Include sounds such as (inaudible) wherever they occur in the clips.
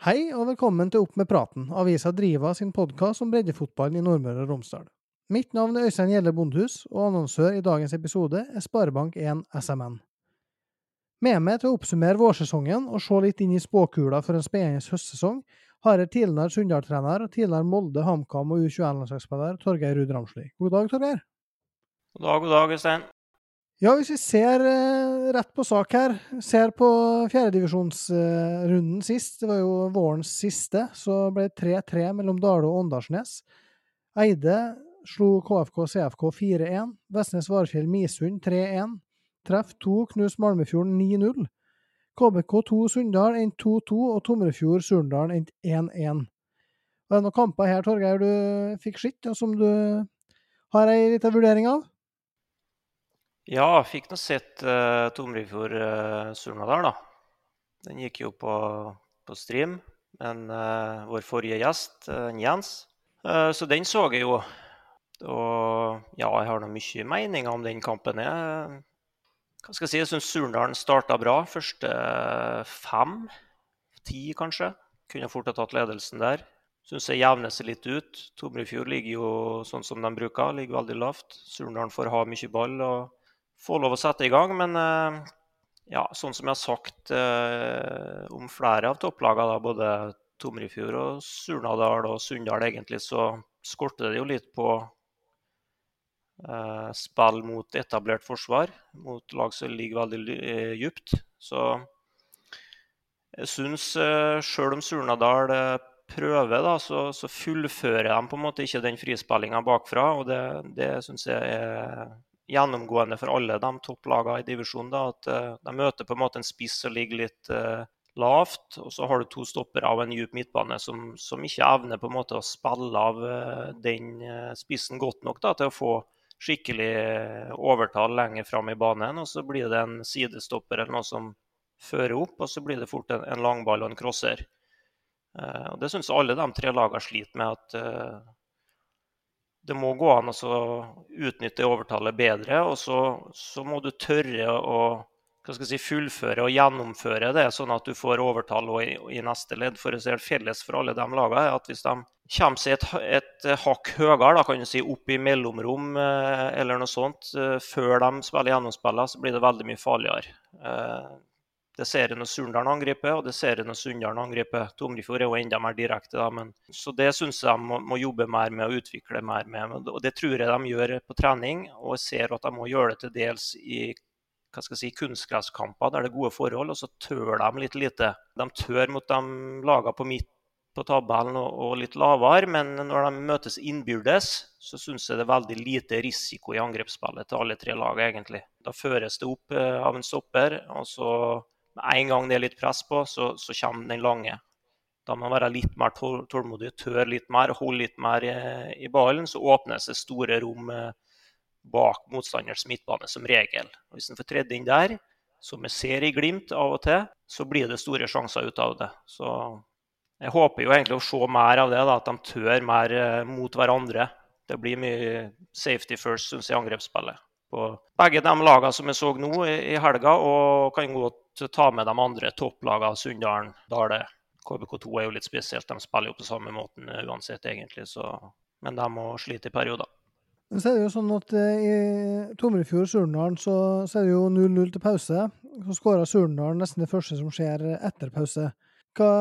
Hei og velkommen til Opp med praten, avisa Driva sin podkast om breddefotballen i Nordmøre og Romsdal. Mitt navn er Øystein Gjelle Bondhus, og annonsør i dagens episode er Sparebank1 SMN. Med meg til å oppsummere vårsesongen og se litt inn i spåkula for en spennende høstsesong, har jeg tidligere Sunndal-trener og tidligere Molde, HamKam og U21-landslagsspiller Torgeir Ruud Ramsli. God dag, Torgeir. God dag, god dag, Øystein. Ja, hvis vi ser eh, rett på sak her, ser på fjerdedivisjonsrunden eh, sist, det var jo vårens siste, så ble det 3-3 mellom Dale og Åndalsnes. Eide slo KFK CFK 4-1. Vestnes Varfjell Misund 3-1. Treff 2 Knus Malmefjorden 9-0. KBK2 Sunndal endte 2-2, og Tomrefjord Surndal endte 1-1. Er det noen kamper her, Torgeir, du fikk sett, og som du har ei lita vurdering av? Ja, fikk nå sett uh, Tomrefjord uh, der, da. Den gikk jo på, på stream. Men uh, vår forrige gjest, uh, Jens, så den så jeg jo. Og ja, jeg har nå mye meninger om den kampen. Jeg, hva skal jeg si, jeg syns Surndalen starta bra. Første fem, ti kanskje. Kunne fort ha tatt ledelsen der. Syns jeg jevner seg litt ut. Tomrefjord ligger jo sånn som de bruker, ligger veldig lavt. Surndalen får ha mye ball. og få lov å sette i gang. Men eh, ja, sånn som jeg har sagt eh, om flere av topplagene, både Tomrefjord og Surnadal og Sunndal, egentlig, så skorter det jo litt på eh, spill mot etablert forsvar, mot lag som ligger veldig dypt. Så jeg syns, sjøl om Surnadal prøver, da, så, så, fullfører de på en måte ikke den frispillinga bakfra. Og det, det syns jeg er gjennomgående for alle de topplagene i divisjonen. At uh, de møter på en måte en spiss som ligger litt uh, lavt, og så har du to stoppere av en djup midtbane som, som, ikke evner på en måte å spille av uh, den spissen godt nok da, til å få skikkelig overtall lenger fram i banen. Og så blir det en sidestopper eller noe som fører opp, og så blir det fort en, en langball og en crosser. Det syns alle de tre lagene sliter med. at det må gå an å utnytte overtallet bedre. Og så, så, må du tørre å si, fullføre og gjennomføre det, sånn at du får overtall i, i, neste ledd. For å si felles for alle de lagene er at hvis de kommer seg et, et hakk høyere, si opp i mellomrom eh, eller noe sånt, eh, før de spiller gjennomspillet, så blir det veldig mye farligere. Det ser en når Surndalen angriper, og det ser en når Sunndalen angriper. Tomrefjord er jo enda mer direkte, da, men, så det syns jeg de må, må, jobbe mer med og utvikle mer med. Og det tror jeg de gjør på trening, og jeg ser at de må gjøre det til dels i hva skal jeg si, kunstgresskamper der det er gode forhold, og så tør de litt lite. De tør mot de lagene på midt på tabellen og, og, litt lavere, men når de møtes innbyrdes, så syns jeg det er veldig lite risiko i angrepsspillet til alle tre lagene, egentlig. Da føres det opp eh, av en stopper, og så med en gang det er litt press på, så, så kommer den lange. Da må man være litt mer tålmodig, tørre litt mer, holde litt mer i, i ballen. Så åpnes det store rom eh, bak motstanders midtbane som regel. Og hvis en får tredd inn der, som vi ser i Glimt av og til, så blir det store sjanser ut av det. Så jeg håper jo egentlig å se mer av det, da, at de tør mer eh, mot hverandre. Det blir mye safety first, syns jeg, i angrepsspillet på begge de lagene som jeg så nå i, helga, og kan godt ta med de andre topplagene, Sunndalen, Dale. KBK2 er jo litt spesielt, de spiller jo på samme måten uansett, egentlig. Så, men de må slite i perioder. Så er det jo sånn at eh, I Tomrefjord Surnadal så, så, er det jo 0-0 til pause. Så skårer Surnadal nesten det første som skjer etter pause. Hva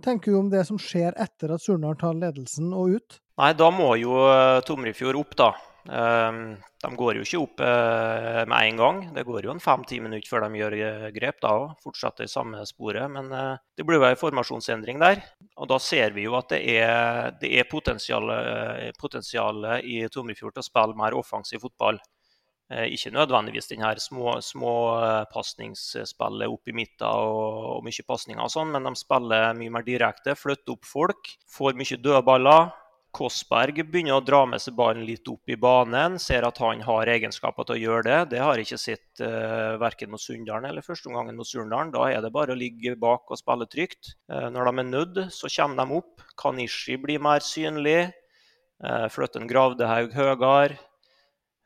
tenker du om det som skjer etter at Surnadal tar ledelsen og ut? Nei, Da må jo eh, Tomrefjord opp, da. Ehm, de går jo ikke opp eh, med en gang. Det går jo en fem-ti minutter før de gjør eh, grep da òg. Fortsetter i samme sporet. Men eh, det blir jo en formasjonsendring der. Og da ser vi jo at det er, det er potensialet potensial i Tomrefjord til å spille mer offensiv fotball. Ikke nødvendigvis den her små, små opp i midten og, og mye pasninger og sånn, men de spiller mye mer direkte, flytter opp folk, får mye dødballer Kossberg begynner å dra med seg ballen litt opp i banen. Ser at han har egenskaper til å gjøre det. Det har jeg ikke sett uh, verken mot Sunndalen eller første omgangen mot Surndalen. Da er det bare å ligge bak og spille trygt. Uh, når de er nødt, så kommer de opp. Kanishi blir mer synlig. Uh, Flytter en Gravdehaug høyere.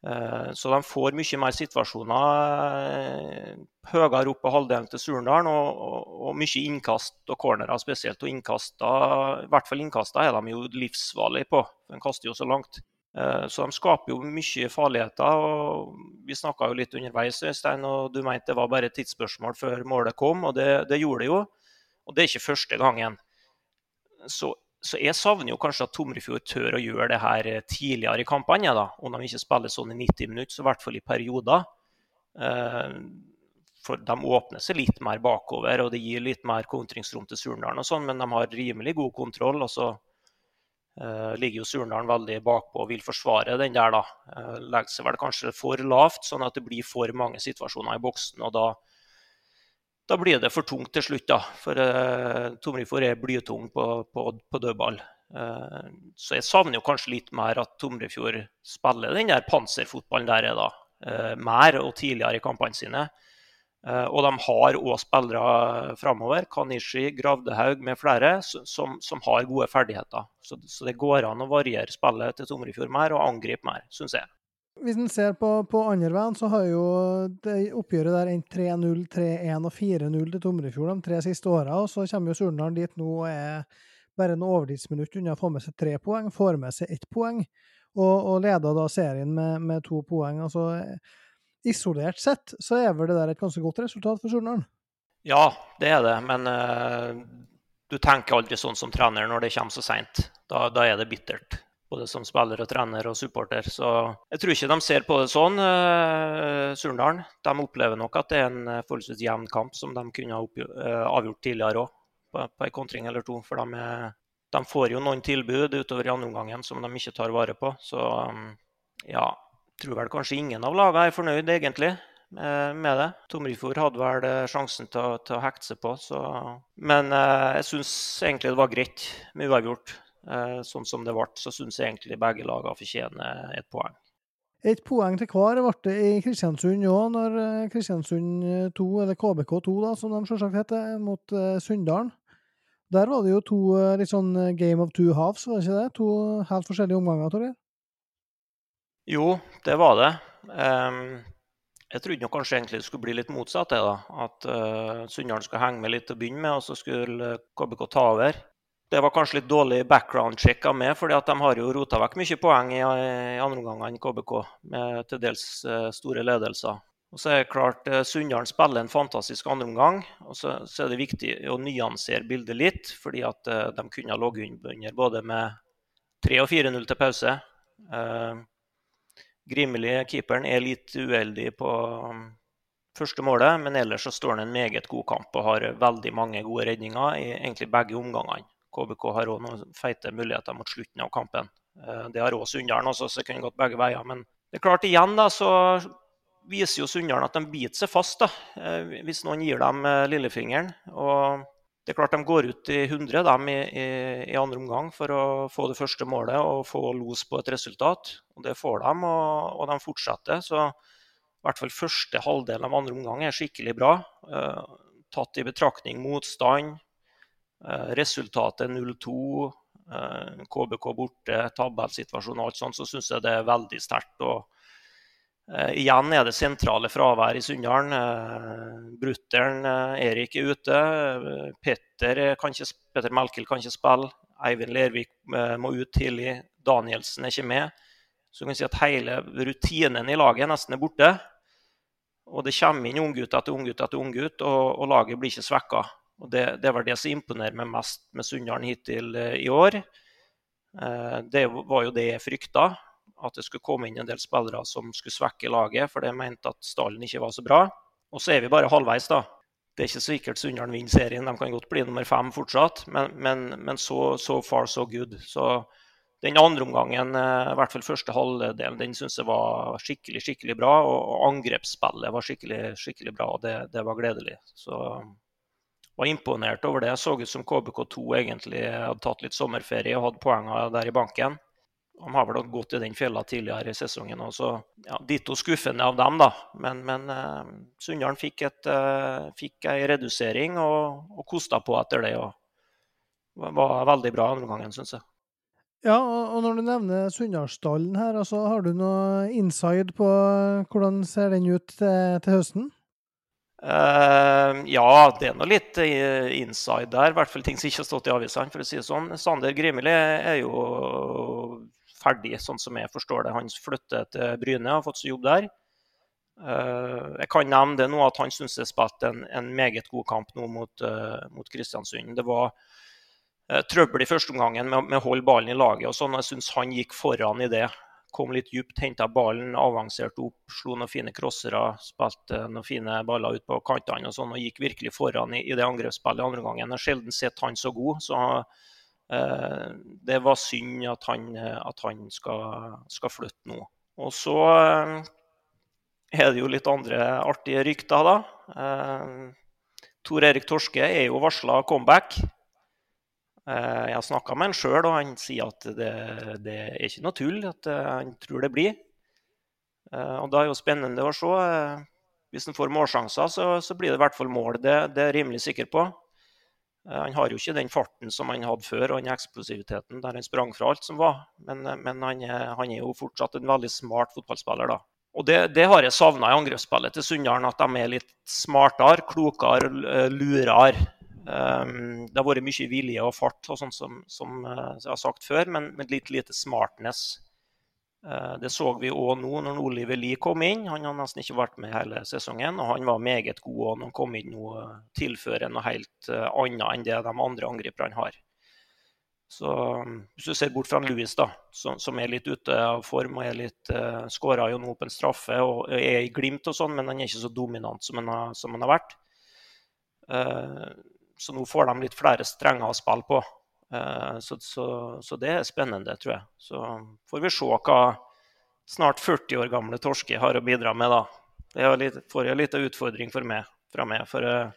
Eh, så de får mye mer situasjoner eh, høyere opp på halvdelen til Surndalen, og, og, og, mye innkast og cornerer spesielt. Og innkasta, i hvert fall innkasta er de jo livsfarlige på, de kaster jo så langt. Eh, så de skaper jo mye farligheter. og Vi snakka litt underveis, Øystein, og du mente det var bare et tidsspørsmål før målet kom, og det, det gjorde det jo. Og det er ikke første gangen. Så så jeg savner jo kanskje at Tomrefjord tør å gjøre det her eh, tidligere i kampene. da, Om de ikke spiller sånn i 90 minutter, så i hvert fall i perioder. Eh, for de åpner seg litt mer bakover, og det gir litt mer kontringsrom til Surndalen. og sånn, Men de har rimelig god kontroll. og så uh, ligger jo Surndalen veldig bakpå og vil forsvare den der. da. Legger seg vel kanskje for lavt, sånn at det blir for mange situasjoner i boksen. og da da blir det for tungt til slutt, da. For eh, Tomrifor er blytung på, på, på dødball. Uh, så jeg savner jo kanskje litt mer at Tomrefjord spiller den der panserfotballen der er da. Uh, mer og tidligere i kampene sine. Uh, og de har òg spillere framover, Kanishi, Gravdehaug med flere, som, som har gode ferdigheter. Så, så, det går an å variere spillet til Tomrefjord mer og angripe mer, syns jeg. Hvis en ser på, på andre veien, så har jo det oppgjøret der endt 3-0, 3-1 og 4-0 til Tomrefjord de tre siste åra. Og så kommer jo Surnadal dit nå og er bare en overtidsminutt unna å få med seg tre poeng. Får med seg ett poeng, og, og leder da serien med, med, to poeng. Altså isolert sett så er vel det der et ganske godt resultat for Surnadal? Ja, det er det. Men uh, du tenker aldri sånn som trener når det kommer så seint. Da, da er det bittert både som spiller og trener og supporter. Så jeg tror ikke de ser på det sånn, uh, Surndalen. De opplever nok at det er en uh, forholdsvis jevn kamp som de kunne ha uh, avgjort tidligere òg, på, på en kontring eller to. For de, er, de, får jo noen tilbud utover i andre omgangen som de ikke tar vare på. Så um, ja, tror vel kanskje ingen av lagene er fornøyd, egentlig. Med det. Tomrefjord hadde vel sjansen til, til, å hekte seg på. Så. Men jeg syns egentlig det var greit med uavgjort. Eh, sånn som det ble, så syns jeg egentlig begge lagene fortjener et poeng. Et poeng til hver ble det i Kristiansund òg, når eh, Kristiansund 2, eller KBK2 da, som de selvsagt heter, mot Sunndalen. Der var det jo to litt sånn game of two halves, var det ikke det? To helt forskjellige omganger, tror jeg. Jo, det var det. Um, jeg trodde nok kanskje egentlig det skulle bli litt motsatt. det da, At uh, Sunndalen skulle henge med litt til å begynne med, og så skulle KBK ta over. Det var kanskje litt dårlig background-check av meg, fordi at de har jo rota vekk mye poeng i, i andre omgang enn KBK, med til dels uh, store ledelser. Og så er det klart uh, Sunndalen spiller en fantastisk andreomgang. Og så, så, er det viktig å nyansere bildet litt, fordi at uh, de kunne ha ligget under både med 3 og 4-0 til pause. Uh, Grimelig, keeperen, er litt uheldig på um, første målet, men ellers så står han en meget god kamp og har veldig mange gode redninger i egentlig begge omgangene. KBK har òg noen feite muligheter mot slutten av kampen. Eh, det har òg Sunndalen, så det kunne gått begge veier. Men det er klart, igjen da, så viser jo Sunndalen at de biter seg fast da, eh, hvis noen gir dem eh, lillefingeren. Og det er klart De går ut i 100 dem, i, i, i, andre omgang for å få det første målet og få los på et resultat. Og Det får de, og, og de fortsetter. Så i hvert fall første halvdel av andre omgang er skikkelig bra. Tatt i betraktning motstand, resultatet 0-2, KBK eh, borte, tabellsituasjonen og alt sånt, så syns jeg det er veldig sterkt. og uh, Igjen er det sentrale fravær i Sunndalen. Uh, Brutter'n Erik er ute. Petter, kan Petter Melkild kan ikke spille. Eivind Lervik må ut tidlig. Danielsen er ikke med. Så du kan si at hele rutinen i laget nesten er borte. Og det kommer inn unggutt etter unggutt etter unggutt, og, og laget blir ikke svekka. Og det, det var det som imponerer meg mest med Sunndalen hittil eh, i år. Eh, det var jo det jeg frykta, at det skulle komme inn en del spillere som skulle svekke laget, for det mente at stallen ikke var så bra. Og så er vi bare halvveis, da. Det er ikke sikkert Sunndalen vinner serien, de kan godt bli nummer fem fortsatt, men, men, men så so, far so good. Så den andre omgangen, eh, i hvert fall første halvdelen, den syns jeg var skikkelig skikkelig bra. Og angrepsspillet var skikkelig skikkelig bra, og det, det var gledelig. Så var imponert over det. Så ut som KBK2 egentlig hadde tatt litt sommerferie og hadde poengene der i banken. De har vel gått i den fella tidligere i sesongen. Også. Ja, Ditto skuffende av dem, da. Men, men uh, Sunndalen fikk, et, uh, fikk ei redusering og, og kosta på etter det. og var veldig bra andre gangen, syns jeg. Ja, og når du nevner Sunndalsdalen her, altså, har du noe inside på hvordan ser den ut til, til høsten? Uh, ja, det er noe litt uh, inside der. I hvert fall ting som ikke har stått i avisene. for å si det sånn. Sander Grimeli er jo ferdig, sånn som jeg forstår det. Han flytter til Bryne har fått seg jobb der. Uh, jeg kan nevne det nå at han syns jeg spilte en, en, meget god kamp nå mot, mot Kristiansund. Det var trøbbel i første omgangen med, med å holde ballen i laget. og sånn. Jeg syns han gikk foran i det kom litt dypt, henta ballen, avanserte opp, slo noen fine crossere, spilte noen fine baller ut på kantene og sånn, og gikk virkelig foran i, i det angrepsspillet andre gangen. Jeg har sjelden sett han så god. så eh, Det var synd at han, at han skal, skal, flytte nå. Og så eh, er det jo litt andre artige rykter, da. Eh, Tor Erik Torske er jo varsla comeback. Eh, jeg har snakka med han sjøl, og han sier at det, det, er ikke noe tull. At eh, han tror det blir. Eh, og Da er jo spennende å se. Hvis han får målsjanser, så, så, blir det i hvert fall mål. Det, det er jeg rimelig sikker på. Han har jo ikke den farten som han hadde før, og den eksplosiviteten der han sprang fra alt som var. Men, men han, er, han, er, jo fortsatt en veldig smart fotballspiller, da. Og det, det har jeg savna i angrepsspillet til Sunndalen, at de er litt smartere, klokere, lurere. Um, det har vært mye vilje og fart, og sånt som, som uh, jeg har sagt før, men med litt lite smartness. Uh, det så vi òg nå når Oliver Lie kom inn. Han har nesten ikke vært med hele sesongen, og han var meget god òg når han kom inn og tilfører noe helt uh, annet enn det de andre angriperne har. Så um, Hvis du ser bort fra Louis, da, som, er litt ute av form og er litt uh, skåra jo nå på en straffe og er i Glimt og sånn, men han er ikke så dominant som han har, som han har vært. Så nå får de litt flere strenger å spille på. Eh, så, så, så, det er spennende, tror jeg. Så får vi se hva snart 40 år gamle Torske har å bidra med, da. Det litt, får litt av utfordring for meg, fra meg. For uh,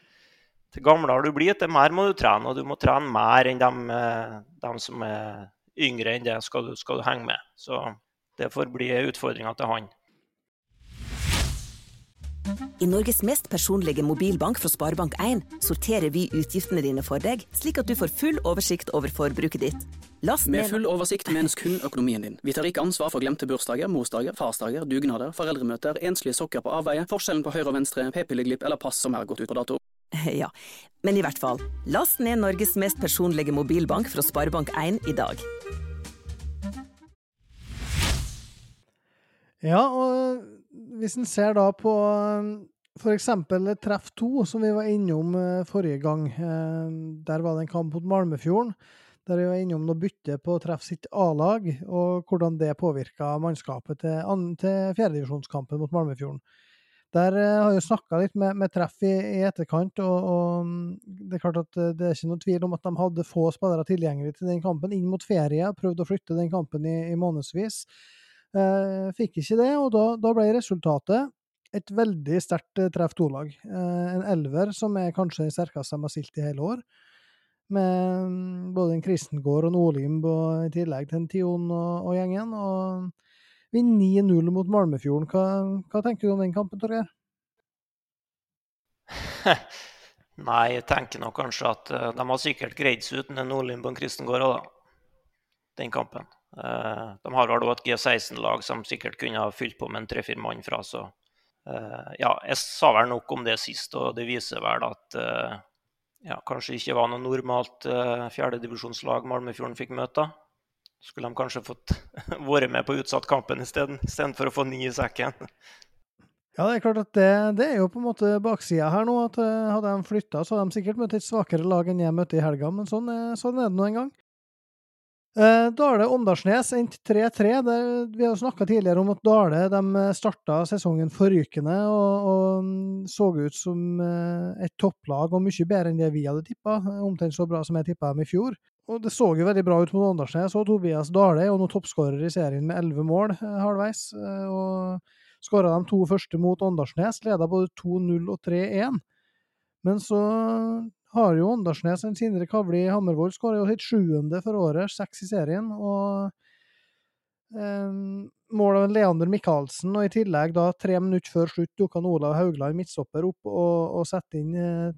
til gamlere du blir, til mer må du trene. Og du må trene mer enn dem, uh, dem som er yngre enn det, skal du, skal du henge med. Så det får bli utfordringa til han. I Norges mest personlige mobilbank fra Sparebank1 sorterer vi utgiftene dine for deg, slik at du får full oversikt over forbruket ditt. Last Med full oversikt menes kun økonomien din. Vi tar ikke ansvar for glemte bursdager, morsdager, farsdager, dugnader, foreldremøter, enslige sokker på avveie, forskjellen på høyre og venstre, p-pilleglipp eller pass som er gått ut på dato. (laughs) Ja, men i hvert fall, last ned Norges mest personlige mobilbank fra Sparebank1 i dag. Ja, og hvis en ser da på um, f.eks. treff to, som vi var innom uh, forrige gang. Uh, der var det en kamp mot Malmefjorden. Der vi var innom noe bytte på treff sitt A-lag, og hvordan det påvirka mannskapet til, til fjerdedivisjonskampen mot Malmefjorden. Der har jeg snakka litt med, med treff i, i etterkant, og, og, um, det er klart at det er ikke noe tvil om at de hadde få spillere tilgjengelig til den kampen inn mot ferie. Prøvde å flytte den kampen i, i månedsvis. Eh, fikk ikke det, og da, da ble resultatet et veldig sterkt eh, treff to-lag. Eh, en elver som er kanskje den sterkeste de har stilt i hele år. Med mm, både en Kristengård og Nordlimb og i tillegg til en Tion og, og gjengen. Og vi 9-0 mot Malmefjorden. Hva, hva, tenker du om den kampen, Torgeir? (laughs) Nei, jeg tenker nok kanskje at de har sikkert greid seg uten en Nordlimb og en Kristengård òg, da. Den kampen. Eh, de har vel òg et G16-lag som sikkert kunne ha fylt på med en tre-fire mann fra. Så eh, ja, jeg sa vel nok om det sist, og det viser vel at eh, ja, kanskje ikke var noe normalt fjerdedivisjonslag Malmefjorden fikk møte. Skulle de kanskje fått (laughs) vært med på utsatt-kampen istedenfor å få ni i sekken. Ja, det er klart at det, det er jo på en måte baksida her nå. at Hadde de flytta, så hadde de sikkert møtt et svakere lag enn jeg møtte i helga, men sånn, sånn er det nå en gang. Eh, Dale Åndalsnes endte 3-3. Vi har snakka tidligere om at Dale de eh, starta sesongen forrykende og, og, mm, så ut som eh, et topplag og mye bedre enn det vi hadde tippa. Omtrent så bra som jeg tippa dem i fjor. Og Det så jo veldig bra ut mot Åndalsnes. Og Tobias Dale jo nå toppskårer i serien med elleve mål halvveis. og Skåra de to første mot Åndalsnes, leda både 2-0 og 3-1. Men så har jo Åndalsnes en Sindre Kavli Hammervoll skåra sitt sjuende for året, seks i serien. og um, Mål av Leander Michaelsen, og i tillegg, da tre minutter før slutt, dukka Olav Haugland, midtstopper, opp og, og setter inn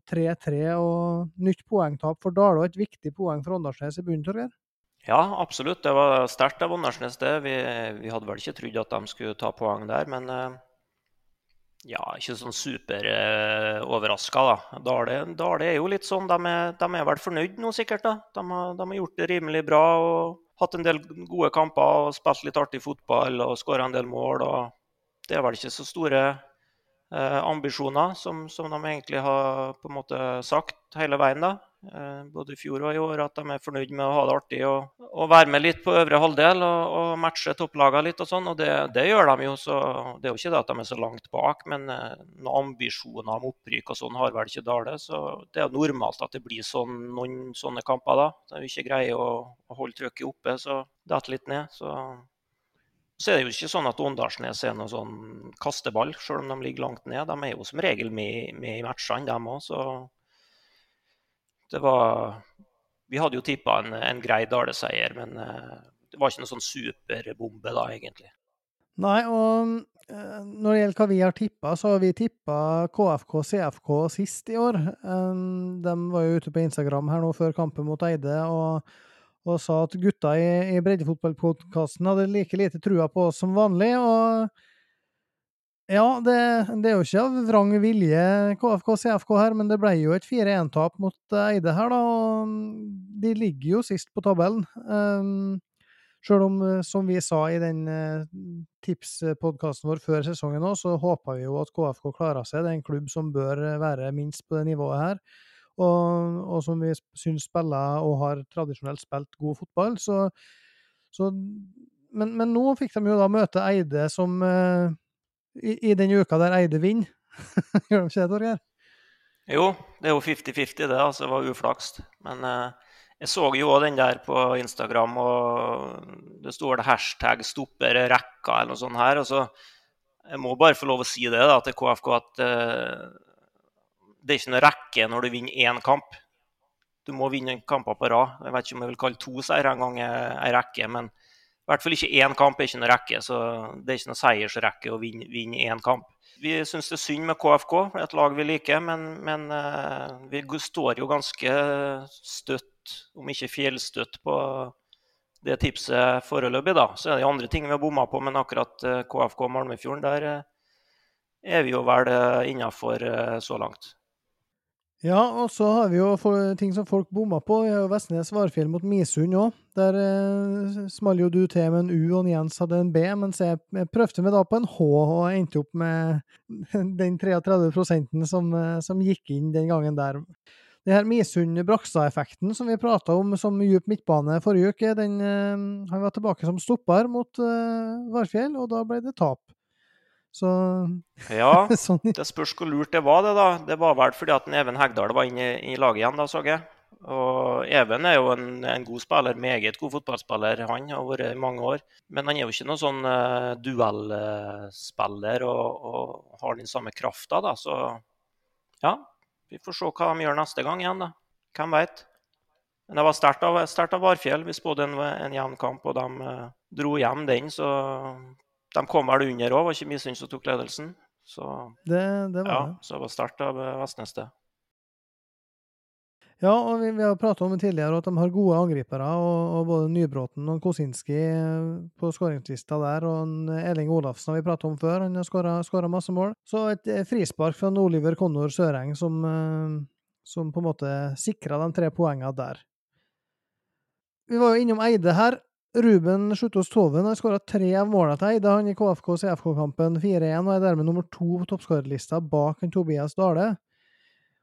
3-3 eh, og nytt poengtap for Dale, og et viktig poeng for Åndalsnes i bunnen, Torgeir? Ja, absolutt. Det var sterkt av Åndalsnes, det. Vi, vi, hadde vel ikke trodd at de skulle ta poeng der, men eh, ja, ikke sånn super eh, da. Dale, Dale, er jo litt sånn, de er, de er, vel fornøyd nå, sikkert. da. De har, de har, gjort det rimelig bra og hatt en del gode kamper og spilt litt artig fotball og skåra en del mål. og Det er vel ikke så store eh, ambisjoner, som, som, de egentlig har på en måte sagt hele veien. da. Eh, både i fjor og i år, at de er fornøyd med å ha det artig og, og være med litt på øvre halvdel og, og matche topplagene litt og sånn. Og det, det, gjør de jo. så Det er jo ikke det at de er så langt bak, men eh, noen ambisjoner om opprykk og sånn har vel ikke Dale. Så det er normalt at det blir sånn, noen sånne kamper da. De ikke greier å, å holde trykket oppe, så detter litt ned. så... Så er det jo ikke sånn at Åndalsnes er noe sånn kasteball, selv om de ligger langt ned. De er jo som regel med, med i matchene, dem òg. Det var Vi hadde jo tippa en, en grei Dale-seier, men uh, det var ikke noe sånn superbombe da, egentlig. Nei, og uh, når det gjelder hva vi har tippa, så har vi tippa KFK CFK sist i år. Um, de var jo ute på Instagram her nå før kampen mot Eide og, og sa at gutta i, i breddefotballpodkasten hadde like lite trua på oss som vanlig. og ja, det, det, er jo ikke av vrang vilje KFK CFK her, men det ble jo et 4-1-tap mot eh, Eide her, da. De ligger jo sist på tabellen. Um, Sjøl om, eh, som vi sa i den tipspodkasten vår før sesongen òg, så håper vi jo at KFK klarer seg. Det er en klubb som bør være minst på det nivået her. Og, og som vi syns spiller og har tradisjonelt spilt god fotball. Så, så men, men, nå fikk de jo da møte Eide som uh, i, i den uka der Eide vinner. (laughs) Gjør de ikke det, Torgeir? Jo, det er jo 50-50, det. altså Det var uflaks. Men eh, jeg så jo den der på Instagram, og det sto vel hashtag 'stopper rekka' eller noe sånt her. og så Jeg må bare få lov å si det da, til KFK, at eh, det er ikke noe rekke når du vinner én kamp. Du må vinne kamper på rad. Jeg vet ikke om jeg vil kalle to seire en gang ei rekke, men i hvert fall ikke én kamp er ikke noe rekke, så det er ikke noe seiersrekke å vinne, vinne én kamp. Vi syns det er synd med KFK, et lag vi liker, men, men uh, vi står jo ganske støtt, om ikke fjellstøtt, på det tipset foreløpig. da. Så er det andre ting vi har bomma på, men akkurat eh, KFK Malmefjorden, der uh, er vi jo vel innafor så langt. Ja, og så har vi jo ting som folk bomma på. Vi har jo Vestnes Varfjell mot Misund òg. Der eh, smalt jo du til med en U, og Jens hadde en B. Mens jeg prøvde meg da på en H, og endte opp med (laughs) den 33% som, eh, som gikk inn den gangen der. Det her Misund-Brakstad-effekten som vi prata om som djup midtbane forrige uke, den, eh, han var tilbake som stopper mot eh, Varfjell, og da ble det tap. Så Ja, (laughs) sånn. det spørs hvor lurt det var, det, da. Det var vel fordi at Even Hegdal var inne i laget igjen, da, så jeg. Og Even er jo en, en, god spiller, meget god fotballspiller. Han har vært i mange år. Men han er jo ikke noen sånn uh, duellspiller og, og, har den samme krafta, da. Så ja, vi får se hva de gjør neste gang igjen, da. Hvem veit. Men det var sterkt av, av Varfjell. Vi spådde en, en jevn kamp, og de uh, dro hjem den. Så de kom vel under òg, var ikke Misund som tok ledelsen. Så det, det var ja, det. Så det var sterkt av eh, Vestnes, det. Ja, og vi, vi har pratet om det tidligere at de har gode angripere. og, og Både Nybråten og Kosinski eh, på skåringslista der, og Elling Olafsen har vi pratet om før. Han har skåra masse mål. Så et frispark fra Oliver Konnor Søreng som, eh, som på en måte sikra de tre poengene der. Vi var jo innom Eide her. Ruben Sjutås Toven har skåra tre av målene til Eide han i KFK-CFK-kampen 4-1, og er dermed nummer to på toppskårerlista bak en Tobias Dale.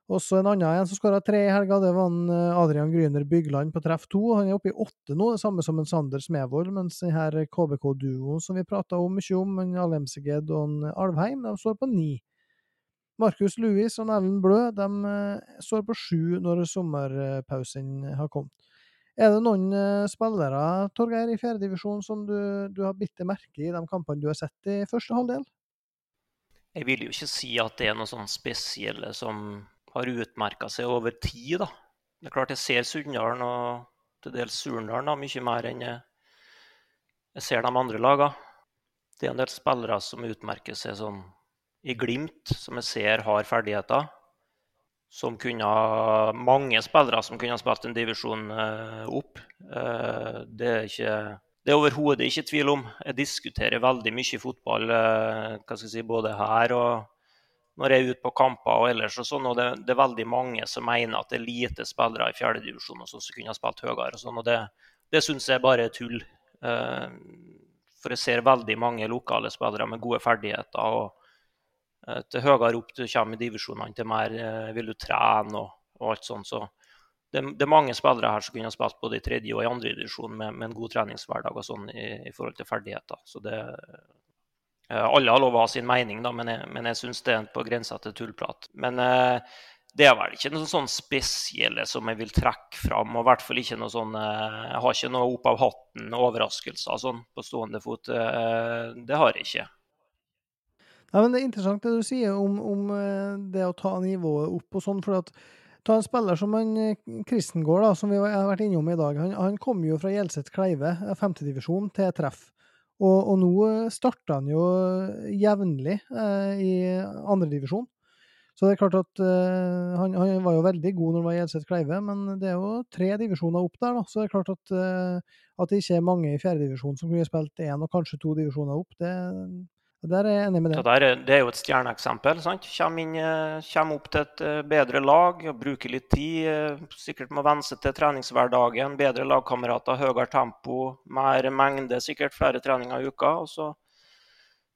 Også en annen en som skåra tre i helga, det var en eh, Adrian Gryner Bygland på treff to. Han er oppe i åtte nå, det samme som en Sander Smevold, mens denne KBK-duoen som vi prata om mye om, en Alemseged og en Alvheim, de står på ni. Markus Louis og Ellen Blø de eh, står på sju når sommerpausen har kommet. Er det noen uh, spillere Torgeir, i fjerdedivisjon som du, du, har bitt merke i de kampene du har sett i første halvdel? Jeg vil jo ikke si at det er noe sånn spesielle som har utmerka seg over tid. da. Det er klart jeg ser Sunndalen og til dels Surndalen mye mer enn jeg ser de andre lagene. Det er en del spillere som utmerker seg sånn i glimt, som jeg ser har ferdigheter. Som kunne ha mange spillere som kunne ha spilt en divisjon opp. Det er ikke det er overhodet ikke tvil om. Jeg diskuterer veldig mye fotball jeg si, både her og når jeg er ute på kamper og ellers. og sånn, og det, det, er veldig mange som mener at det er lite spillere i fjerdedivisjon sånn som kunne ha spilt høyere. og sånn, og Det, det syns jeg bare er tull. For jeg ser veldig mange lokale spillere med gode ferdigheter. og Til høyere opp du kommer i divisjonene, til mer uh, vil du trene og, og alt sånt. Så det, det, er mange spillere her som kunne ha spilt både i tredje og i andre divisjon med, med, en god treningshverdag og sånn i, i forhold til ferdigheter. Så det, Eh, alle har lov å ha sin mening, da, men jeg, men jeg syns det er på grensa til tullprat. Men eh, det er vel ikke noe sånn spesielle som jeg vil trekke fram. Og i hvert fall ikke noe sånn eh, Jeg har ikke noe opp av hatten overraskelser sånn på stående fot. Eh, det har jeg ikke. Ja, men Det er interessant det du sier om, om eh, det å ta nivået opp og sånn. for at Ta en spiller som han, Kristengård, da, som vi har vært innom i dag. Han, han kom jo fra Hjelset Kleive, femtedivisjon, til treff. Og, og nå starter han jo jevnlig eh, i andredivisjon. Så det er klart at eh, han, han, var jo veldig god når han var i Hjelset Kleive, men det er jo tre divisjoner opp der, da. Så det er klart at, eh, at det ikke er mange i fjerdedivisjon som kunne spilt én og kanskje to divisjoner opp. Det, der er jeg enig med det. Det, det er jo et stjerneeksempel. Kommer, eh, opp til et eh, bedre lag, bruker litt tid. Eh, sikkert må venne seg til treningshverdagen. Bedre lagkamerater, høyere tempo, mer mengde, sikkert flere treninger i uka. og så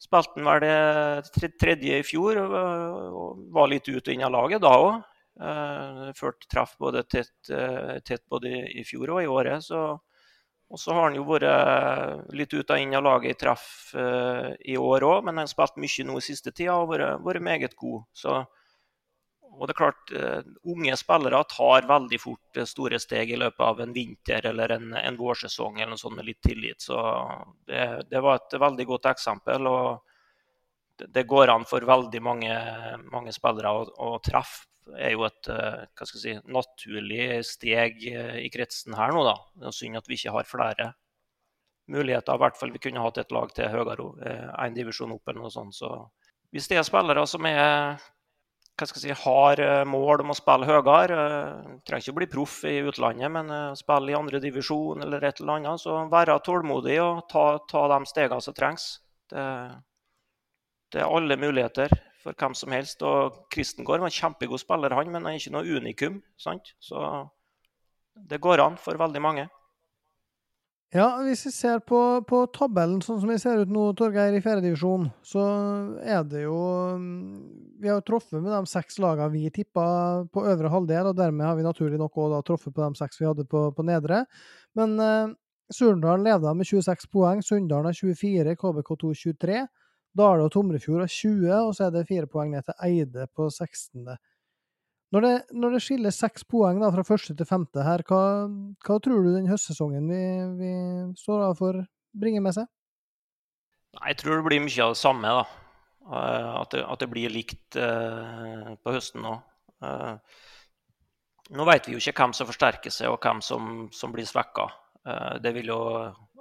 Spilte han vel det tredje i fjor og var litt ut og inn av laget da òg. Førte treff både tett, tett både i fjor og i året. så og så har han jo vært eh, litt ut og inn av laget i treff uh, i år òg, men han har spilt mye nå i siste tida og vært, vært meget god. Så, og det er klart, uh, Unge spillere tar veldig fort store steg i løpet av en vinter eller en, en vårsesong eller noe sånt med litt tillit. Så det, det, var et veldig godt eksempel. og det går an for veldig mange, mange spillere å, å treffe er jo et eh, hva skal jeg si, naturlig steg eh, i kretsen her nå, da. Det er synd at vi ikke har flere muligheter. I hvert fall vi kunne hatt et lag til høyere, én eh, divisjon opp eller noe sånt. Så hvis det er spillere som er hva skal jeg si, har mål om å spille høyere, trenger ikke å bli proff i utlandet, men spille i andre divisjon eller et eller annet, så være tålmodig og ta, ta de stegene som trengs. Det, det er alle muligheter for hvem som helst. Og Kristengård var en kjempegod spiller, han, men han er ikke noe unikum. sant? Så det går an for veldig mange. Ja, hvis vi ser på, på tabellen sånn som vi ser ut nå, Torgeir, i fjerdedivisjon, så er det jo mm, Vi har jo truffet med de seks lagene vi tippa på øvre halvdel, og dermed har vi naturlig nok òg truffet på de seks vi hadde på, på nedre. Men eh, Surndalen leder med 26 poeng, Sunndalen har 24, KBK2 23. Dale og Tomrefjord har 20, og så er det fire poeng ned til Eide på 16. Når det, når det skiller seks poeng da, fra første til femte her, hva, hva tror du den høstsesongen vi, vi står for, bringer med seg? Jeg tror det blir mye av det samme. da. Eh, at det, at det blir likt uh, på høsten nå. Uh, nå vet vi jo ikke hvem som forsterker seg, og hvem som, som blir svekka. Uh, det vil jo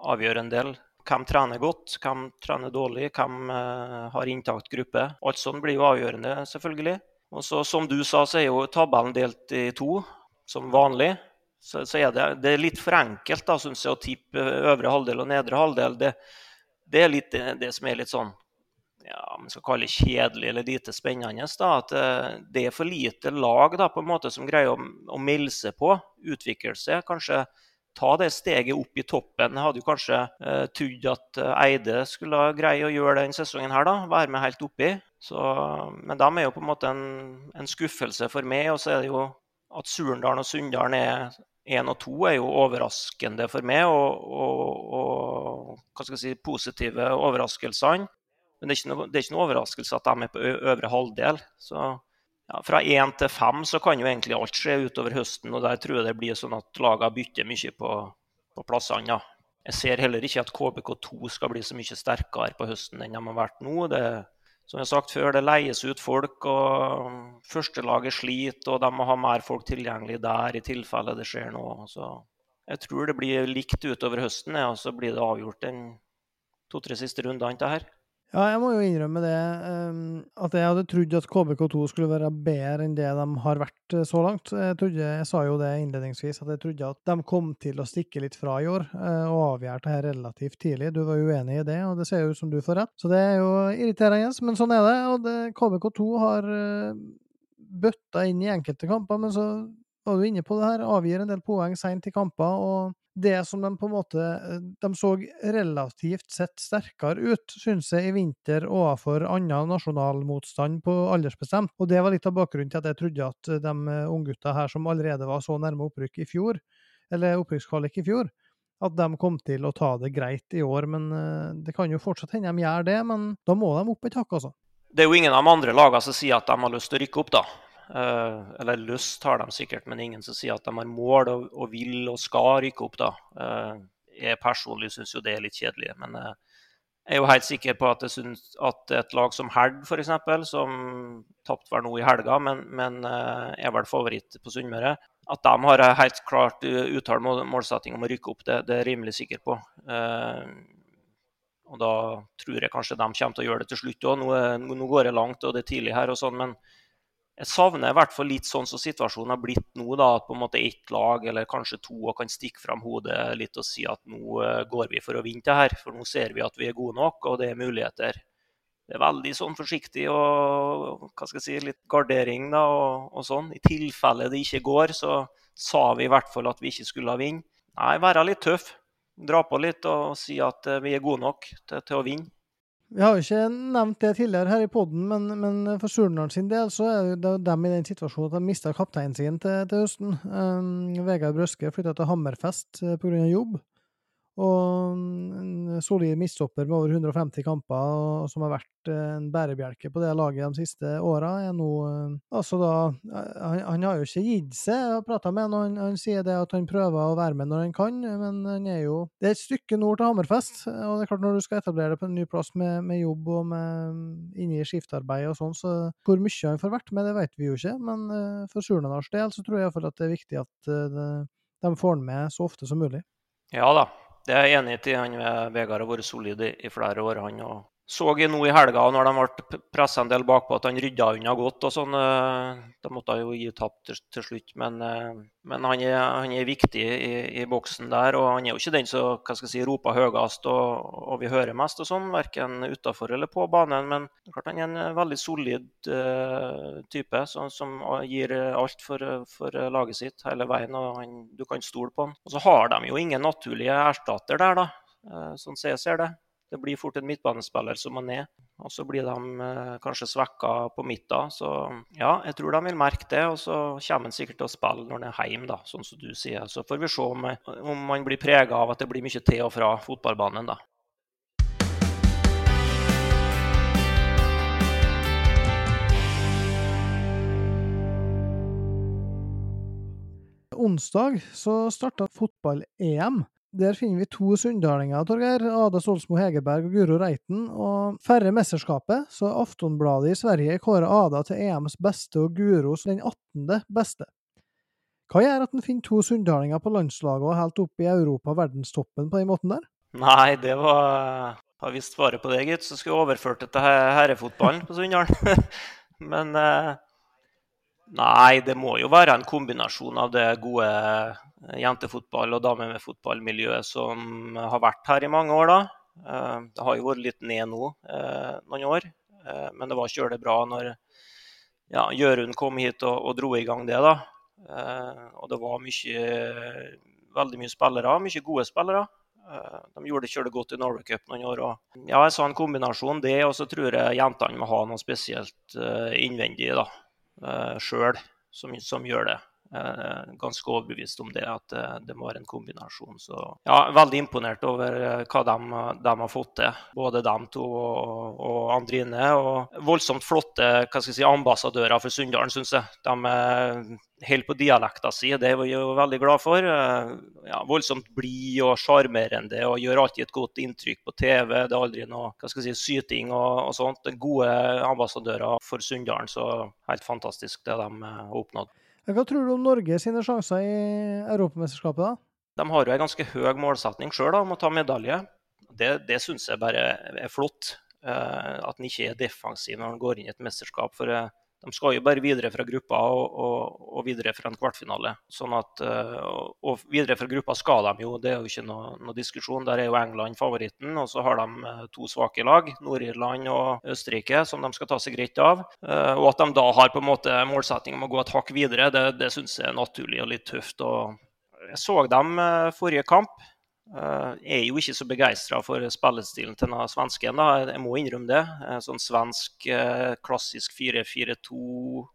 avgjøre en del. Hvem trener godt, hvem trener dårlig, hvem uh, har intakt gruppe. Alt sånt blir jo avgjørende, selvfølgelig. Og så, Som du sa, så er jo tabellen delt i to, som vanlig. Så, så er det, det, er litt for enkelt da, synes jeg, å tippe øvre halvdel og nedre halvdel. Det, det er litt det, det, som er litt sånn ja, man skal kalle det kjedelig eller lite spennende. da, At uh, det er for lite lag da, på en måte som greier å, å melde seg på, utvikle seg. Kanskje ta det steget opp i toppen. Jeg hadde jo kanskje eh, trodd at uh, Eide skulle greie å gjøre den sesongen her, da. Være med helt oppi. Så, men de er jo på en måte en, en, skuffelse for meg. Og så er det jo at Surndalen og Sunndalen er én og to, er jo overraskende for meg. Og, og, og hva skal jeg si, positive overraskelsene. Men det er, noe, det er, ikke noe, overraskelse at de er på øvre halvdel. Så ja, fra én til fem så kan jo egentlig alt skje utover høsten. og Der tror jeg det blir sånn at lagene bytter mye på, på plassene. Ja. Jeg ser heller ikke at KBK2 skal bli så mye sterkere på høsten enn de har vært nå. Det, som jeg har sagt før, det leies ut folk, og førstelaget sliter, og de må ha mer folk tilgjengelig der i tilfelle det skjer noe. Så jeg tror det blir likt utover høsten, og så blir det avgjort den to-tre siste rundene. Det her. Ja, jeg må jo innrømme det, um, at jeg hadde trodd at KBK2 skulle være bedre enn det de har vært uh, så langt. Jeg, trodde, jeg sa jo det innledningsvis, at jeg trodde at de kom til å stikke litt fra i år uh, og avgjøre det her relativt tidlig. Du var uenig i det, og det ser jo ut som du får rett. Så det er jo irriterende, men sånn er det. Og det, KBK2 har uh, bøtta inn i enkelte kamper, men så var du inne på det her, avgir en del poeng seint i kamper. og det som de på en måte De så relativt sett sterkere ut, synes jeg, i vinter overfor annen nasjonal motstand på aldersbestemt. Og det var litt av bakgrunnen til at jeg trodde at de unggutta her som allerede var så nærme opprykk i fjor, eller opprykkskvalik i fjor, at de kom til å ta det greit i år. Men eh, det kan jo fortsatt hende de gjør det, men da må de opp et hakk, altså. Det er jo ingen av de andre lagene som sier at de har lyst til å rykke opp, da. Uh, eller lyst har de sikkert, men ingen som sier at de har mål og, og vil og skal rykke opp. da. Uh, jeg personlig syns jo det er litt kjedelig. Men uh, jeg er jo helt sikker på at, synes, at et lag som Herd, f.eks., som tapte vel nå i helga, men, men er vel favoritt på Sunnmøre, at de har helt klart uttalt målsetting om å rykke opp, det, det er jeg rimelig sikker på. og da tror jeg kanskje de kommer til å gjøre det til slutt òg. Nå, nå, går det langt og det er tidlig her, og sånn, men jeg savner i hvert fall litt sånn som situasjonen har blitt nå, da, at på en måte ett lag eller kanskje to kan stikke fram hodet litt og si at nå uh, går vi for å vinne det her. For nå ser vi at vi er gode nok, og det er muligheter. Det er veldig sånn forsiktig og hva skal jeg si, litt gardering da, og, og sånn. I tilfelle det ikke går, så sa vi i hvert fall at vi ikke skulle vinne. Nei, være litt tøff. Dra på litt og si at uh, vi er gode nok til, til å vinne. Vi har jo ikke nevnt det tidligere her i poden, men, men, for Surnadal sin del så er det dem i den situasjonen at de mista kapteinen sin til, til høsten. Um, Vegard Brøske flytta til Hammerfest uh, pga. jobb. Og en solid midtstopper med over 150 kamper, og som har vært eh, en bærebjelke på det laget de siste åra, er nå eh, Altså da han, han, har jo ikke gitt seg. Jeg har prata med ham, han, han sier det at han prøver å være med når han kan, men han er jo Det er et stykke nord til Hammerfest, og det er klart når du skal etablere deg på en ny plass med, med jobb og med inni skiftarbeid og sånn, så hvor mye han får vært med, det vet vi jo ikke, men for Surnadals del så tror jeg iallfall at det er viktig at det, de får han med så ofte som mulig. Ja da, det er jeg enig i. Han Vegard har vært solid i, flere år. han og så jeg nå i helga, når de ble pressa en del bakpå, at han rydda unna godt. og sånn. Eh, da måtte han jo gi tapp til, til, slutt. Men, eh, men han, er, han, er, viktig i, i, boksen der. Og han er jo ikke den som hva skal jeg si, roper høyest og, og vi hører mest, og sånn, verken utafor eller på banen. Men klart han er en veldig solid uh, type som, som, gir alt for, for, laget sitt hele veien. og han, Du kan stole på han. Og så har de jo ingen naturlige erstatter der, da, sånn som jeg ser det. Det blir fort en midtbanespiller som man ned. Og så blir de eh, kanskje svekka på midten. Så ja, jeg tror de vil merke det. Og så kommer han sikkert til å spille når han er hjemme, da, sånn som du sier. Så får vi se om, om han blir prega av at det blir mye til og fra fotballbanen, da. Onsdag så starta fotball-EM. Der finner vi to sunndalinger, Torgeir. Ada Solsmo Hegerberg og Guro Reiten. Og færre mesterskapet, så Aftonbladet i Sverige kårer Ada til EMs beste og Guros den 18. beste. Hva gjør at en finner to sunndalinger på landslaget og helt opp i Europa verdenstoppen på den måten der? Nei, det var Har visst svaret på det, gitt. Så skulle jeg overført det til herrefotballen på Sunndalen. (laughs) Men eh, Nei, det må jo være en kombinasjon av det gode eh, jentefotball- og damefotballmiljøet som har vært her i mange år. da. Eh, det har jo vært litt ned nå eh, noen år, men det var kjølig bra når ja, Jørund kom hit og, og, dro i gang det. da. Og det var mye, veldig mye spillere, mye gode spillere. De gjorde det kjølig godt i Norway Cup noen år. Og ja, jeg sa en kombinasjon det, og så tror jeg jentene må ha noe spesielt innvendig. da sjøl som, som, gjør det. Uh, ganske overbevist om det, at uh, det må være en kombinasjon. Så ja, veldig imponert over uh, hva de, de, har fått til. Både de to og, og Andrine. Og voldsomt flotte si, ambassadører for Sunndalen, syns jeg. De holder på dialekta si, det er vi jo veldig glad for. Ja, voldsomt blid og sjarmerende og gjør alltid et godt inntrykk på TV. Det er aldri noe hva skal jeg si, syting og, og sånt. Gode ambassadører for Sunndalen, så helt fantastisk det de har oppnådd. Hva tror du om Norge sine sjanser i Europamesterskapet? da? De har jo en ganske høy målsetning sjøl om å ta medalje. Det, det syns jeg bare er flott. Eh, at en ikke er defensiv når en går inn i et mesterskap. For eh, de skal jo bare videre fra gruppa og, og, og videre fra en kvartfinale. Sånn at, og videre fra gruppa skal de jo, det er jo ikke noe, noe diskusjon. Der er jo England favoritten. Og så har de to svake lag, Nord-Irland og Østerrike, som de skal ta seg greit av. Og at de da har på en måte målsetting om å gå et hakk videre, det, det syns jeg er naturlig og litt tøft. og jeg så dem forrige kamp. Jeg er jo ikke så begeistra for spillestilen til denne svensken, da. jeg må innrømme det. Sånn svensk klassisk 4-4-2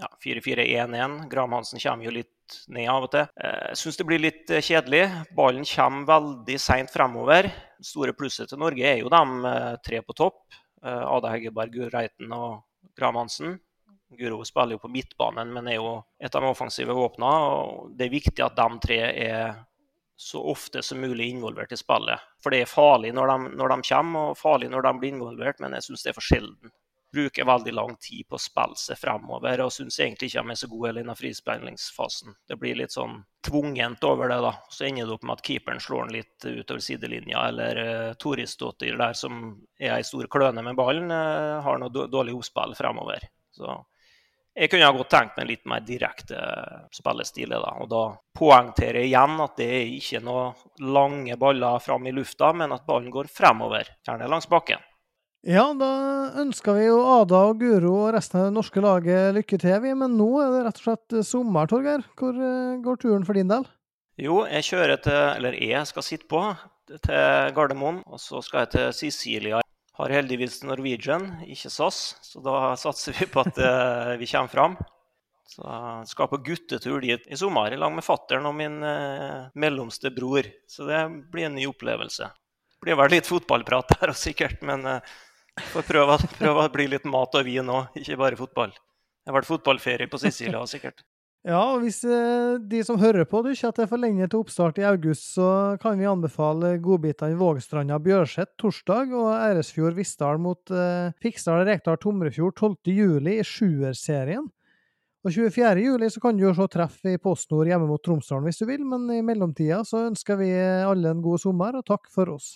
ja, 4-4-1-1. Graham Hansen kommer jo litt ned av og til. Jeg syns det blir litt kjedelig. Ballen kommer veldig seint fremover. Det store plusset til Norge er jo de tre på topp. Ada Heggeberg, Reiten og Graham Hansen. Guro spiller jo på midtbanen, men er jo et av de offensive våpnene. Det er viktig at de tre er så ofte som mulig involvert i spillet. For det er farlig når de, når de kommer, og farlig når de blir involvert, men jeg syns det er for sjelden. Bruker veldig lang tid på å spille seg fremover, og syns egentlig ikke de er så gode i frispillingsfasen. Det blir litt sånn tvungent over det, da. Så ender det opp med at keeperen slår den litt utover sidelinja, eller uh, Torisdottir der som er ei stor kløne med ballen, uh, har noe dårlig oppspill fremover. Så jeg kunne godt tenkt meg litt mer direkte spillestil. Da. Og da poengterer jeg igjen at det er ikke noen lange baller fram i lufta, men at ballen går fremover, gjerne langs bakken. Ja, da ønsker vi jo Ada og Guro og resten av det norske laget lykke til, vi. Men nå er det rett og slett sommer, Torgeir. Hvor eh, går turen for din del? Jo, jeg kjører til Eller jeg skal sitte på til Gardermoen, og så skal jeg til Sicilia har heldigvis Norwegian, ikke SAS, så da satser vi på at uh, vi kommer fram. Så jeg skal på guttetur dit i sommer i lag med fattern og min uh, mellomste bror. Så det blir en ny opplevelse. Det blir vel litt fotballprat der òg sikkert, men uh, får prøve, prøve å bli litt mat og vin òg, ikke bare fotball. Det har vært fotballferie på Sicilia sikkert. Ja, og hvis eh, de som hører på, du ikke at det er for lenge til oppstart i august, så kan vi anbefale godbitene Vågstranda Bjørset torsdag og Æresfjord Vissdal mot eh, Fiksdal Rekdal Tomrefjord 12. juli i sjuerserien. Og 24. juli så kan du jo se treff i PostNord hjemme mot Tromsdalen hvis du vil, men i mellomtida så ønsker vi alle en god sommer, og takk for oss.